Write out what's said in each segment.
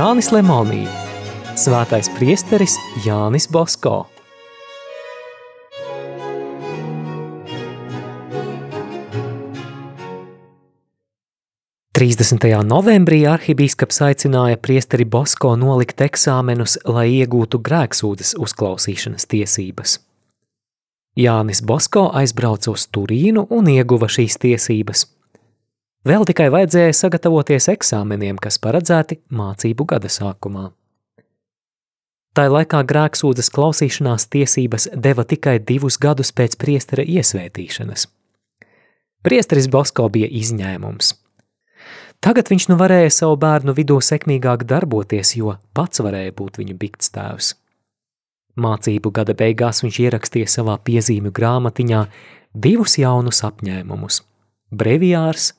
Jānis Lemonī, Svētais priesteris Jānis Bosko. 30. novembrī arhibīskaps aicināja priesteri Bosko nolikt eksāmenus, lai iegūtu grēksūdzes uzklausīšanas tiesības. Jānis Bosko aizbrauca uz Turīnu un ieguva šīs tiesības. Vēl tikai vajadzēja sagatavoties eksāmeniem, kas paredzēti mācību gada sākumā. Tā laikā grēksūdzes klausīšanās tiesības deva tikai divus gadus pēc priestera iesvētīšanas. Priesteris Bosko bija izņēmums – Tagad viņš nu varēja savu bērnu vidū sekmīgāk darboties, jo pats varēja būt viņa bikts tēvs. Mācību gada beigās viņš ierakstīja savā piezīmju grāmatiņā divus jaunus apņēmumus – breviārs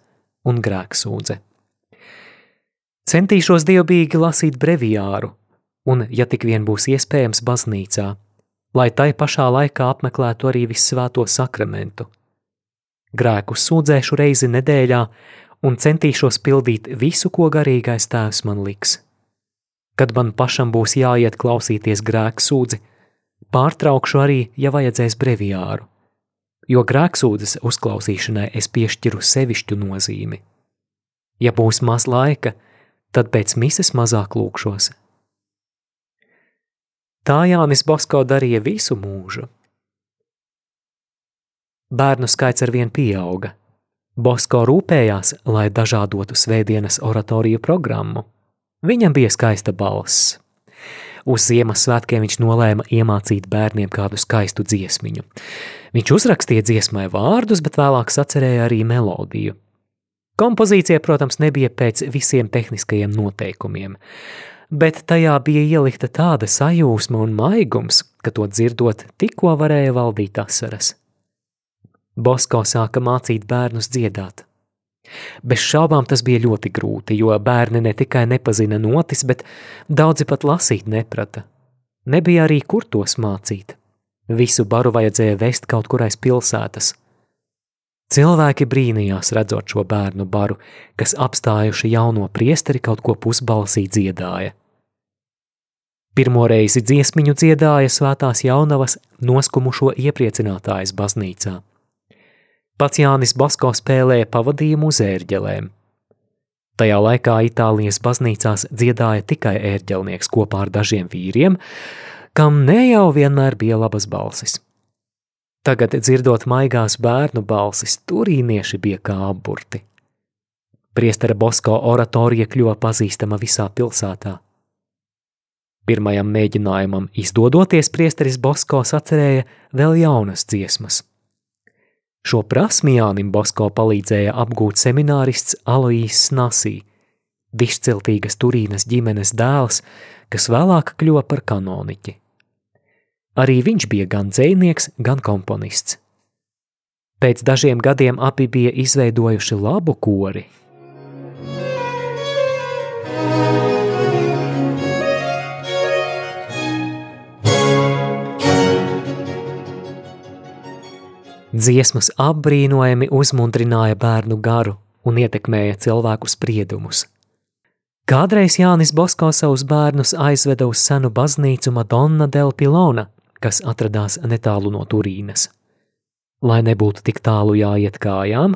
un grēksūdze. Centīšos dievbīgi lasīt breviāru, un, ja tik vien būs iespējams, baznīcā, lai tai pašā laikā apmeklētu arī vissvēto sakramentu. Grēku sūdzēšu reizi nedēļā un centīšos pildīt visu, ko garīgais tēvs man liks. Kad man pašam būs jāiet klausīties grēksūdzi, pārtraukšu arī, ja vajadzēs breviāru, jo grēksūdzes uzklausīšanai es piešķiru sevišķu nozīmi. Ja būs maz laika, tad pēc mises mazāk lūkšos. Tā Jānis Bosko darīja visu mūžu. Bērnu skaits ar vien pieauga – Bosko rūpējās, lai dažādotu svētdienas oratoriju programmu. Viņam bija skaista balss. Uz Ziemassvētkiem viņš nolēma iemācīt bērniem kādu skaistu dziesmiņu. Viņš uzrakstīja dziesmai vārdus, bet vēlāk sacerēja arī melodiju. Kompozīcija, protams, nebija pēc visiem tehniskajiem noteikumiem, bet tajā bija ielikta tāda sajūsma un maigums, ka to dzirdot tikko varēja valdīt asaras. Bosko sāka mācīt bērnus dziedāt. Bez šaubām tas bija ļoti grūti, jo bērni ne tikai nepazina notis, bet daudzi pat lasīt neprata. Nebija arī kur tos mācīt. Visu baru vajadzēja vest kaut kur aiz pilsētas. Cilvēki brīnījās redzot šo bērnu baru, kas apstājuši jauno priesteri kaut ko pusbalsī dziedāja. Pirmo reizi dziesmiņu dziedāja svētās jaunavas noskumušo iepriecinātājas baznīcā. Pats Jānis Basko spēlēja pavadījumu uz ērģelēm. Tajā laikā Itālijas baznīcās dziedāja tikai ērģelnieks kopā ar dažiem vīriem, kam ne jau vienmēr bija labas balsis. Tagad, dzirdot maigās bērnu balsis, turīnieši bija kā apburti. Priestera Bosko oratorija kļuva pazīstama visā pilsētā. Pirmajam mēģinājumam izdodoties, priesteris Bosko sacerēja vēl jaunas dziesmas – Šo prasmi Jānim Bosko palīdzēja apgūt seminārists Aloīs Nasī, dišciltīgas Turīnas ģimenes dēls, kas vēlāk kļuva par kanoniķi. Arī viņš bija gan dzēnieks, gan komponists. Pēc dažiem gadiem abi bija izveidojuši labu kori – Dziesmas apbrīnojami uzmundrināja bērnu garu un ietekmēja cilvēku spriedumus. Kādreiz Jānis Bosko savus bērnus aizveda uz senu baznīcu Madonna del Pilona, kas atradās netālu no Turīnas. Lai nebūtu tik tālu jāiet kājām,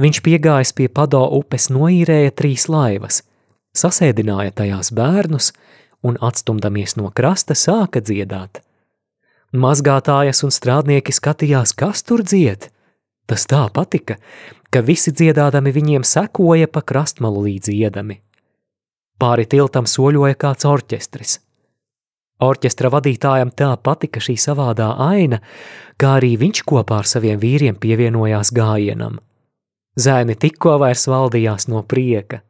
viņš piegājis pie Pado upes noīrēja trīs laivas, sasēdināja tajās bērnus un atstumdamies no krasta sāka dziedāt – Mazgātājas un strādnieki skatījās, kas tur dzied. Tas tā patika, ka visi dziedādami viņiem sekoja pa krastmalu līdzi iedami. Pāri tiltam soļoja kāds orķestris. Orķestra vadītājam tā patika šī savādā aina, kā arī viņš kopā ar saviem vīriem pievienojās gājienam. Zēni tikko vairs valdījās no prieka.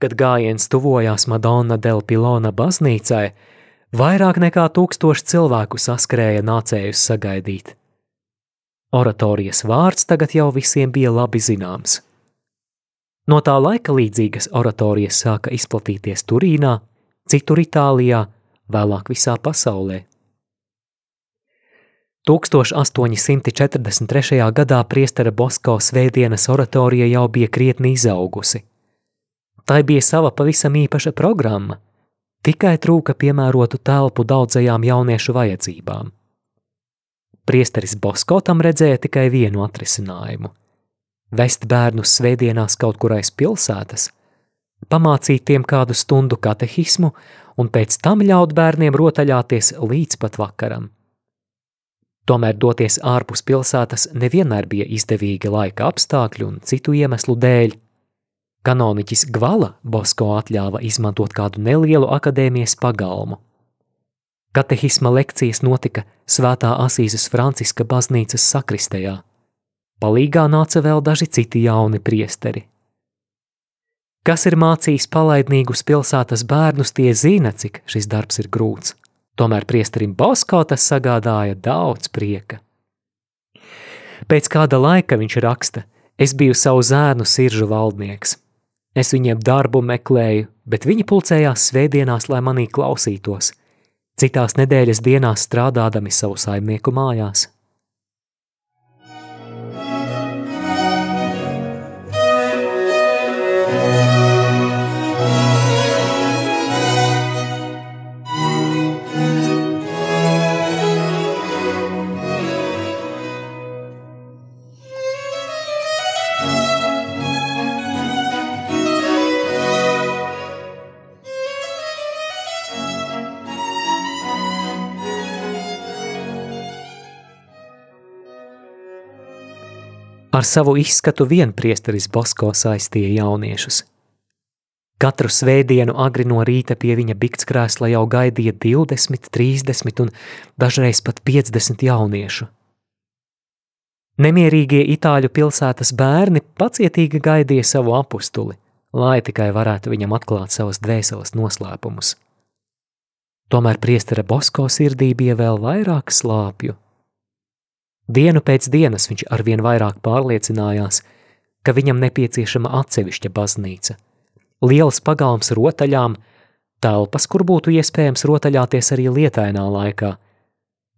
Kad gājiens tuvojās Madonna del Pilona baznīcai, Vairāk nekā tūkstoši cilvēku saskrēja nācējus sagaidīt. Oratorijas vārds tagad jau visiem bija labi zināms. No tā laika līdzīgas oratorijas sāka izplatīties Turīnā, citur Itālijā, vēlāk visā pasaulē. 1843. gadā priestera Bosko svētdienas oratorija jau bija krietni izaugusi. Tai bija sava pavisam īpaša programma – Tikai trūka piemērotu telpu daudzajām jauniešu vajadzībām. Priesteris Bosko tam redzēja tikai vienu atrisinājumu – vest bērnus svētdienās kaut kur aiz pilsētas, pamācīt tiem kādu stundu katehismu un pēc tam ļaut bērniem rotaļāties līdz pat vakaram. Tomēr doties ārpus pilsētas nevienmēr bija izdevīgi laika apstākļu un citu iemeslu dēļ. Kanoniķis Gvala Bosko atļāva izmantot kādu nelielu akadēmijas pagalmu. Katehisma lekcijas notika Svētā Asīzes Franciska baznīcas sakristējā. Palīgā nāca vēl daži citi jauni priesteri. Kas ir mācījis palaidnīgus pilsētas bērnus, tie zina, cik šis darbs ir grūts. Tomēr priesterim Bosko tas sagādāja daudz prieka. Pēc kāda laika viņš raksta, es biju savu zēnu siržu valdnieks. Es viņiem darbu meklēju, bet viņi pulcējās svētdienās, lai manī klausītos, citās nedēļas dienās strādādami savu saimnieku mājās. Ar savu izskatu vien priesteris Bosko saistīja jauniešus. Katru svētdienu agri no rīta pie viņa biktskrēsla jau gaidīja 20, 30 un dažreiz pat 50 jauniešu. Nemierīgie itāļu pilsētas bērni pacietīgi gaidīja savu apustuli, lai tikai varētu viņam atklāt savas dvēseles noslēpumus. Tomēr priestera Bosko sirdī bija vēl vairāk slāpju. Dienu pēc dienas viņš arvien vairāk pārliecinājās, ka viņam nepieciešama atsevišķa baznīca, liels pagalms rotaļām, telpas, kur būtu iespējams rotaļāties arī lietainā laikā,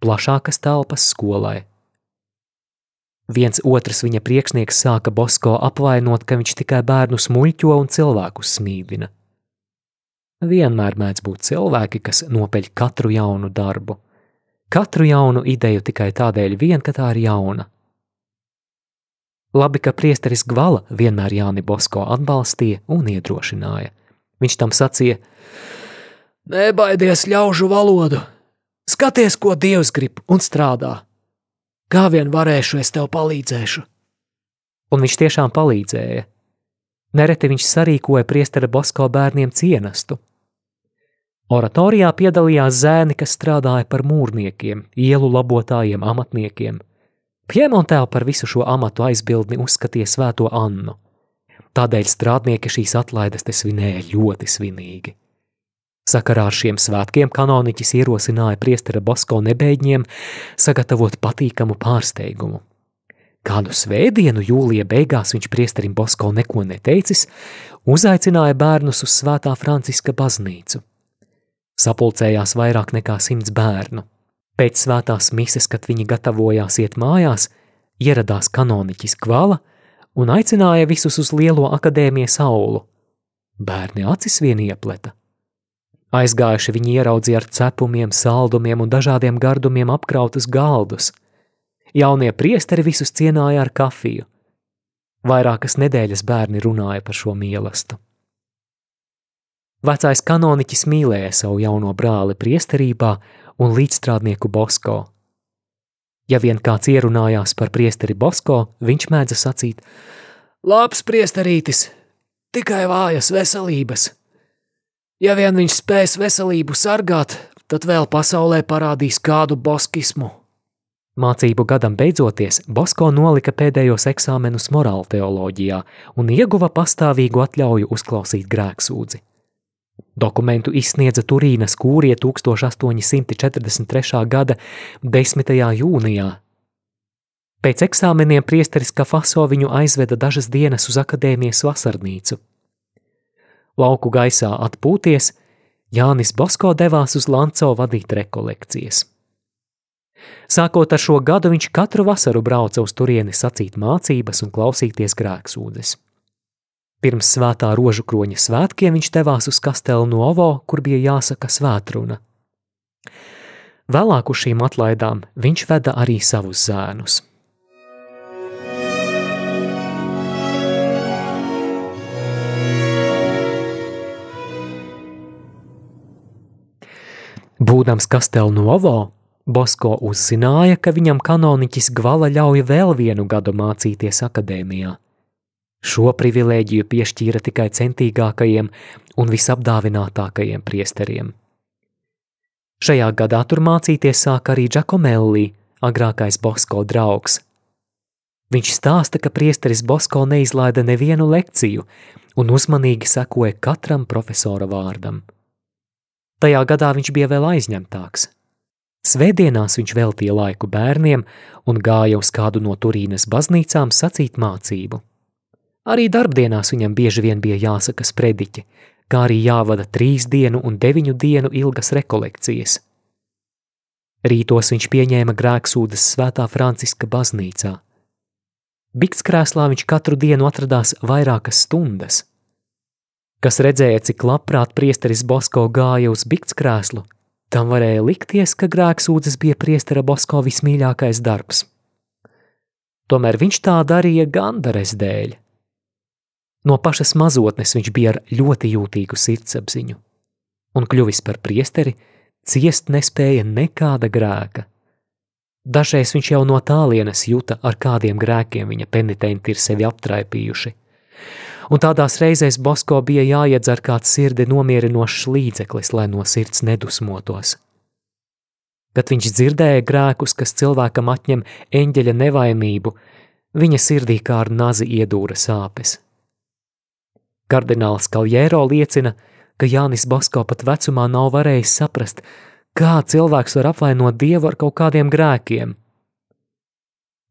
plašākas telpas skolai. Viens otrs viņa priekšnieks sāka Bosko apvainot, ka viņš tikai bērnus muļķo un cilvēkus smīdina. Vienmēr mēdz būt cilvēki, kas nopeļ katru jaunu darbu – katru jaunu ideju tikai tādēļ, vien, ka tā ir jauna. Labi, ka priesteris Gvala vienmēr Jāni Bosko atbalstīja un iedrošināja. Viņš tam sacīja: Nebaidies ļaužu valodu, skaties, ko Dievs grib un strādā. Kā vien varēšu, es tev palīdzēšu. Un viņš tiešām palīdzēja. Nereti viņš sarīkoja priestera Bosko bērniem cienastu, Oratorijā piedalījās zēni, kas strādāja par mūrniekiem, ielu labotājiem, amatniekiem. Piemontē par visu šo amatu aizbildni uzskatīja svēto Annu. Tādēļ strādnieki šīs atlaides te svinēja ļoti svinīgi. Sakarā ar šiem svētkiem kanoniķis ierosināja priestera Bosko nebeigņiem sagatavot patīkamu pārsteigumu. Kādu svētdienu jūlija beigās viņš priesterim Bosko neko neteicis, uzaicināja bērnus uz svētā Franciska baznīcu – Sapulcējās vairāk nekā simts bērnu. Pēc svētās mises, kad viņi gatavojās iet mājās, ieradās kanoniķis Kvala un aicināja visus uz lielo akadēmijas aulu. Bērni acis vien iepleta. Aizgājuši viņi ieraudzīja ar cepumiem, saldumiem un dažādiem gardumiem apkrautus galdus. Jaunie priesteri visus cienāja ar kafiju. Vairākas nedēļas bērni runāja par šo mīlestību. Vecais kanoniķis mīlēja savu jauno brāli priesterībā un līdzstrādnieku Bosko. Ja vien kāds ierunājās par priesteri Bosko, viņš mēdza sacīt: Labs priesterītis, tikai vājas veselības. Ja vien viņš spēs veselību sargāt, tad vēl pasaulē parādīs kādu boskismu. Mācību gadam beidzoties, Bosko nolika pēdējos eksāmenus morāla teoloģijā un ieguva pastāvīgu atļauju uzklausīt grēksūdzi. Dokumentu izsniedza Turīnas kūrie 1843. gada 10. jūnijā. Pēc eksāmeniem priesteris Kafaso viņu aizveda dažas dienas uz akadēmijas vasarnīcu. Lauku gaisā atpūties, Jānis Bosko devās uz Lanco vadīt rekolekcijas. Sākot ar šo gadu, viņš katru vasaru brauca uz turieni sacīt mācības un klausīties grēksūdzes. Pirms svētā rožu kroņa svētkiem viņš devās uz Kastelu Novo, kur bija jāsaka svētruna. Vēlāk uz šīm atlaidām viņš veda arī savus zēnus. Būdams Kastelnovo, Bosko uzzināja, ka viņam kanoniķis Gvala ļauj vēl vienu gadu mācīties akadēmijā. Šo privilēģiju piešķīra tikai centīgākajiem un visapdāvinātākajiem priesteriem. Šajā gadā tur mācīties sāk arī Giacomelli, agrākais Bosko draugs. Viņš stāsta, ka priesteris Bosko neizlaida nevienu lekciju un uzmanīgi sekoja katram profesora vārdam. Tajā gadā viņš bija vēl aizņemtāks. Svētdienās viņš veltīja laiku bērniem un gāja uz kādu no Turīnas baznīcām sacīt mācību. Arī darbdienās viņam bieži vien bija jāsaka sprediķi, kā arī jāvada trīs dienu un deviņu dienu ilgas rekolekcijas. Rītos viņš pieņēma grēksūdas svētā Franciska baznīcā. Biktskrēslā viņš katru dienu atradās vairākas stundas. Kas redzēja, cik labprāt priesteris Bosko gāja uz biktskrēslu, tam varēja likties, ka grēksūdzes bija priestera Bosko vismīļākais darbs. Tomēr viņš tā darīja gandares dēļ. No pašas mazotnes viņš bija ar ļoti jūtīgu sirdsapziņu, un kļuvis par priesteri, ciest nespēja nekāda grēka. Dažreiz viņš jau no tālienes jūta, ar kādiem grēkiem viņa penitenti ir sevi aptraipījuši. Un tādās reizēs Bosko bija jāiedzer kāds sirdi nomierinošs līdzeklis, lai no sirds nedusmotos. Kad viņš dzirdēja grēkus, kas cilvēkam atņem eņģeļa nevainību, viņa sirdī kā ar nazi iedūra sāpes. Kardināls Kaljēro liecina, ka Jānis Basko pat vecumā nav varējis saprast, kā cilvēks var apvainot Dievu ar kaut kādiem grēkiem.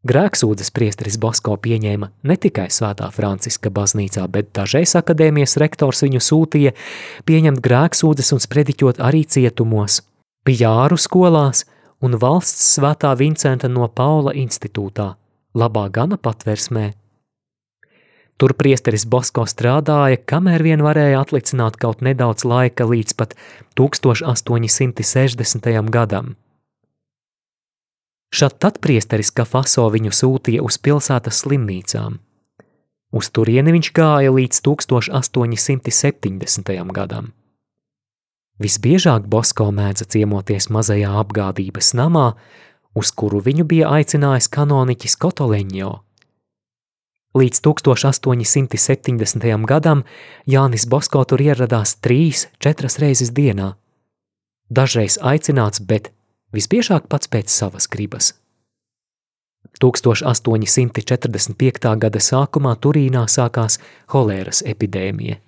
Grēksūdzes priesteris Basko pieņēma ne tikai Svētā Franciska baznīcā, bet dažreiz akadēmijas rektors viņu sūtīja pieņemt grēksūdzes un sprediķot arī cietumos, pijāru skolās un valsts svētā Vincenta no Paula institūtā, labā gana patversmē Tur priesteris Bosko strādāja, kamēr vien varēja atlicināt kaut nedaudz laika līdz pat 1860. gadam. Šad tad priesteris Kafaso viņu sūtīja uz pilsētas slimnīcām. Uz turieni viņš gāja līdz 1870. gadam. Visbiežāk Bosko mēdza ciemoties mazajā apgādības namā, uz kuru viņu bija aicinājis kanoniķis Kotoleņo – Līdz 1870. gadam Jānis Bosko tur ieradās trīs, četras reizes dienā. Dažreiz aicināts, bet visbiežāk pats pēc savas gribas. 1845. gada sākumā Turīnā sākās holēras epidēmija.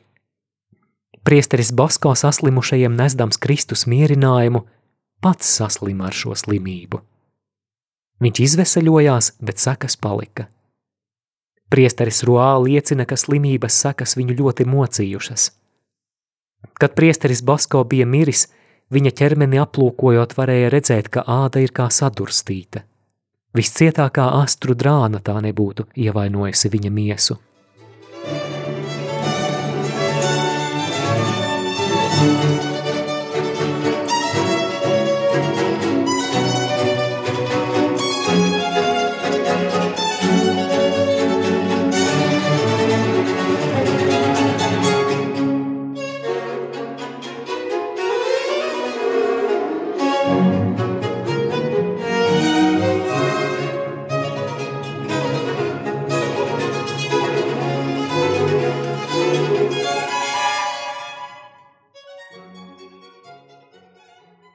Priesteris Bosko saslimušajiem nesdams Kristus mierinājumu, pats saslima ar šo slimību. Viņš izveseļojās, bet sekas palika. Priesteris Roā liecina, ka slimības sekas viņu ļoti mocījušas. Kad priesteris Basko bija miris, viņa ķermeni aplūkojot, varēja redzēt, ka āda ir kā sadurstīta. Viscietākā astru drāna tā nebūtu ievainojusi viņa miesu.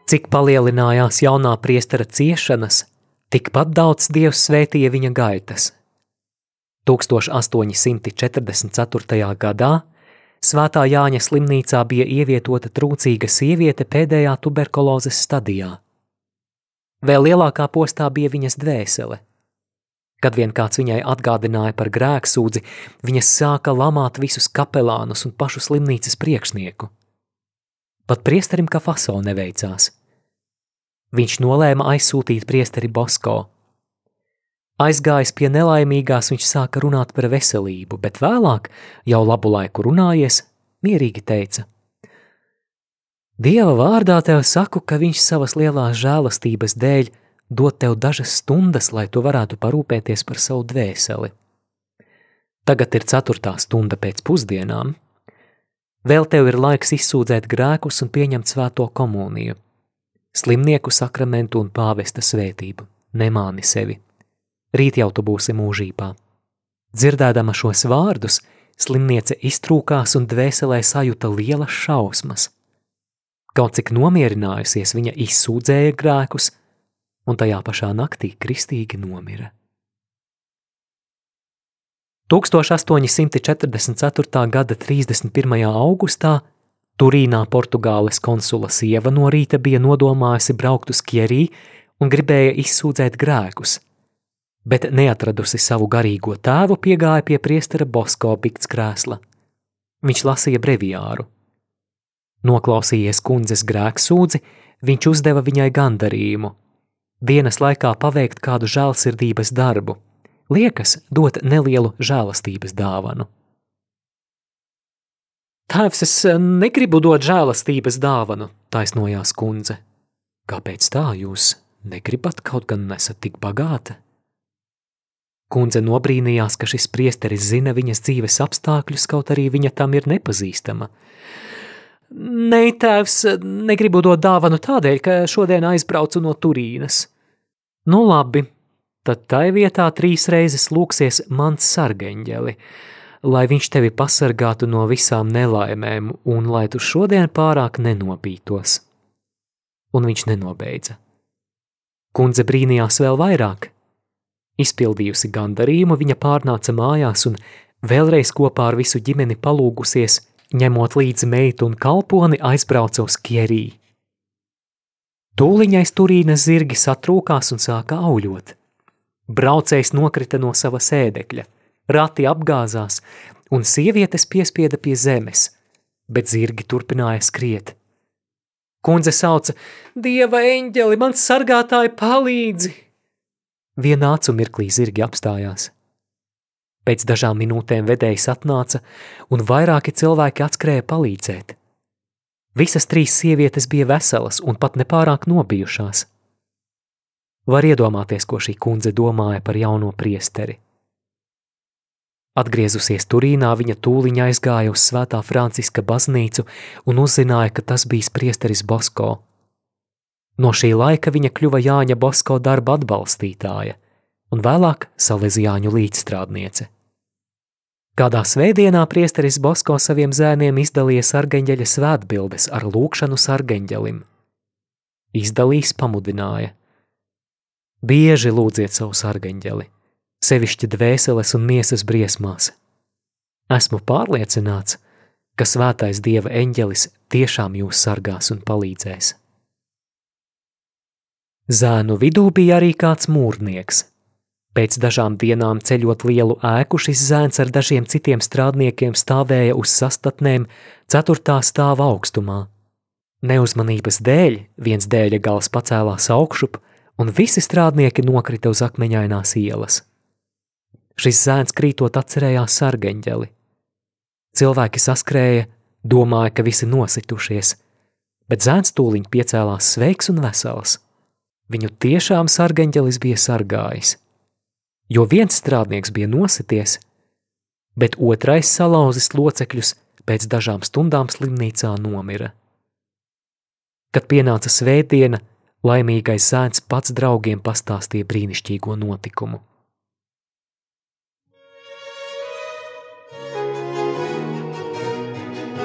Cik palielinājās jaunā priestera ciešanas, tikpat daudz Dievs svētīja viņa gaitas. 1844. gadā Svētā Jāņa slimnīcā bija ievietota trūcīga sieviete pēdējā tuberkulozes stadijā. Vēl lielākā postā bija viņas dvēsele. Kad vien kāds viņai atgādināja par grēksūdzi, viņa sāka lamāt visus kapelānus un pašu slimnīcas priekšnieku. Pat priesterim Kafaso neveicās. Viņš nolēma aizsūtīt priesteri Bosko. Aizgājis pie nelaimīgās, viņš sāka runāt par veselību, bet vēlāk, jau labu laiku runājies, mierīgi teica: Dieva vārdā tev saku, ka viņš savas lielās žēlastības dēļ dod tev dažas stundas, lai tu varētu parūpēties par savu dvēseli. Tagad ir ceturtā stunda pēc pusdienām. Vēl tev ir laiks izsūdzēt grēkus un pieņemt svēto komuniju, slimnieku sakramentu un pāvesta svētību. Nemāni sevi! rīt jau tu būsi mūžībā. Dzirdēdama šos vārdus, slimniece iztrūkās un dvēselē sajuta lielas šausmas. Kaut cik nomierinājusies, viņa izsūdzēja grēkus, un tajā pašā naktī kristīgi nomira. 1844. gada 31. augustā Turīnā Portugāles konsula sieva no rīta bija nodomājusi braukt uz Kjerī un gribēja izsūdzēt grēkus – bet neatradusi savu garīgo tēvu, piegāja pie priestera Bosko pikts krēsla. Viņš lasīja breviāru. Noklausījies kundzes grēksūdzi, viņš uzdeva viņai gandarījumu. Dienas laikā paveikt kādu žēlsirdības darbu, liekas dot nelielu žēlastības dāvanu. Tēvs, es negribu dot žēlastības dāvanu, taisnojās kundze. Kāpēc tā jūs negribat kaut gan nesat tik bagāta? Kundze nobrīnījās, ka šis priesteris zina viņas dzīves apstākļus, kaut arī viņa tam ir nepazīstama. Nē, tēvs, negribu dot dāvanu tādēļ, ka šodien aizbraucu no Turīnas. Nu labi, tad tai vietā trīs reizes lūksies mans sargeņģeli, lai viņš tevi pasargātu no visām nelaimēm un lai tu šodien pārāk nenopītos. Un viņš nenobeidza. Kundze brīnījās vēl vairāk – Izpildījusi gandarījumu, viņa pārnāca mājās un vēlreiz kopā ar visu ģimeni palūgusies, ņemot līdzi meitu un kalponi, aizbrauca uz Kierī. Tūliņais turīnas zirgi satrūkās un sāka auļot. Braucējs nokrita no sava sēdekļa, rati apgāzās, un sievietes piespieda pie zemes, bet zirgi turpināja skriet. Kundze sauca: Dieva eņģeli, man sargātāji palīdzi! Vienā acu mirklī zirgi apstājās. Pēc dažām minūtēm vedējs atnāca, un vairāki cilvēki atskrēja palīdzēt. Visas trīs sievietes bija veselas un pat nepārāk nobijušās. Var iedomāties, ko šī kundze domāja par jauno priesteri. Atgriezusies Turīnā, viņa tūliņa aizgāja uz Svētā Franciska baznīcu un uzzināja, ka tas bija priesteris Bosko. No šī laika viņa kļuva Jāņa Bosko darba atbalstītāja un vēlāk Salesiāņu līdzstrādniece. Kādā svētdienā priesteris Bosko saviem zēniem izdalīja sargeņģeļa svētbildes ar lūkšanu sargeņģelim. Izdalījis pamudināja. Bieži lūdziet savu sargeņģeli, sevišķi dvēseles un miesas briesmās. Esmu pārliecināts, ka svētais dieva eņģelis tiešām jūs sargās un palīdzēs. Zēnu vidū bija arī kāds mūrnieks. Pēc dažām dienām ceļot lielu ēku, šis zēns ar dažiem citiem strādniekiem stāvēja uz sastatnēm ceturtā stāva augstumā. Neuzmanības dēļ viens dēļa gals pacēlās augšup, un visi strādnieki nokrita uz akmeņainās ielas. Šis zēns krītot atcerējās sargeņģeli. Cilvēki saskrēja, domāja, ka visi nositušies, bet zēns tūliņ piecēlās sveiks un vesels. Viņu tiešām sargeņģelis bija sargājis, jo viens strādnieks bija nosities, bet otrais salauzis locekļus pēc dažām stundām slimnīcā nomira. Kad pienāca svētdiena, laimīgais zēns pats draugiem pastāstīja brīnišķīgo notikumu.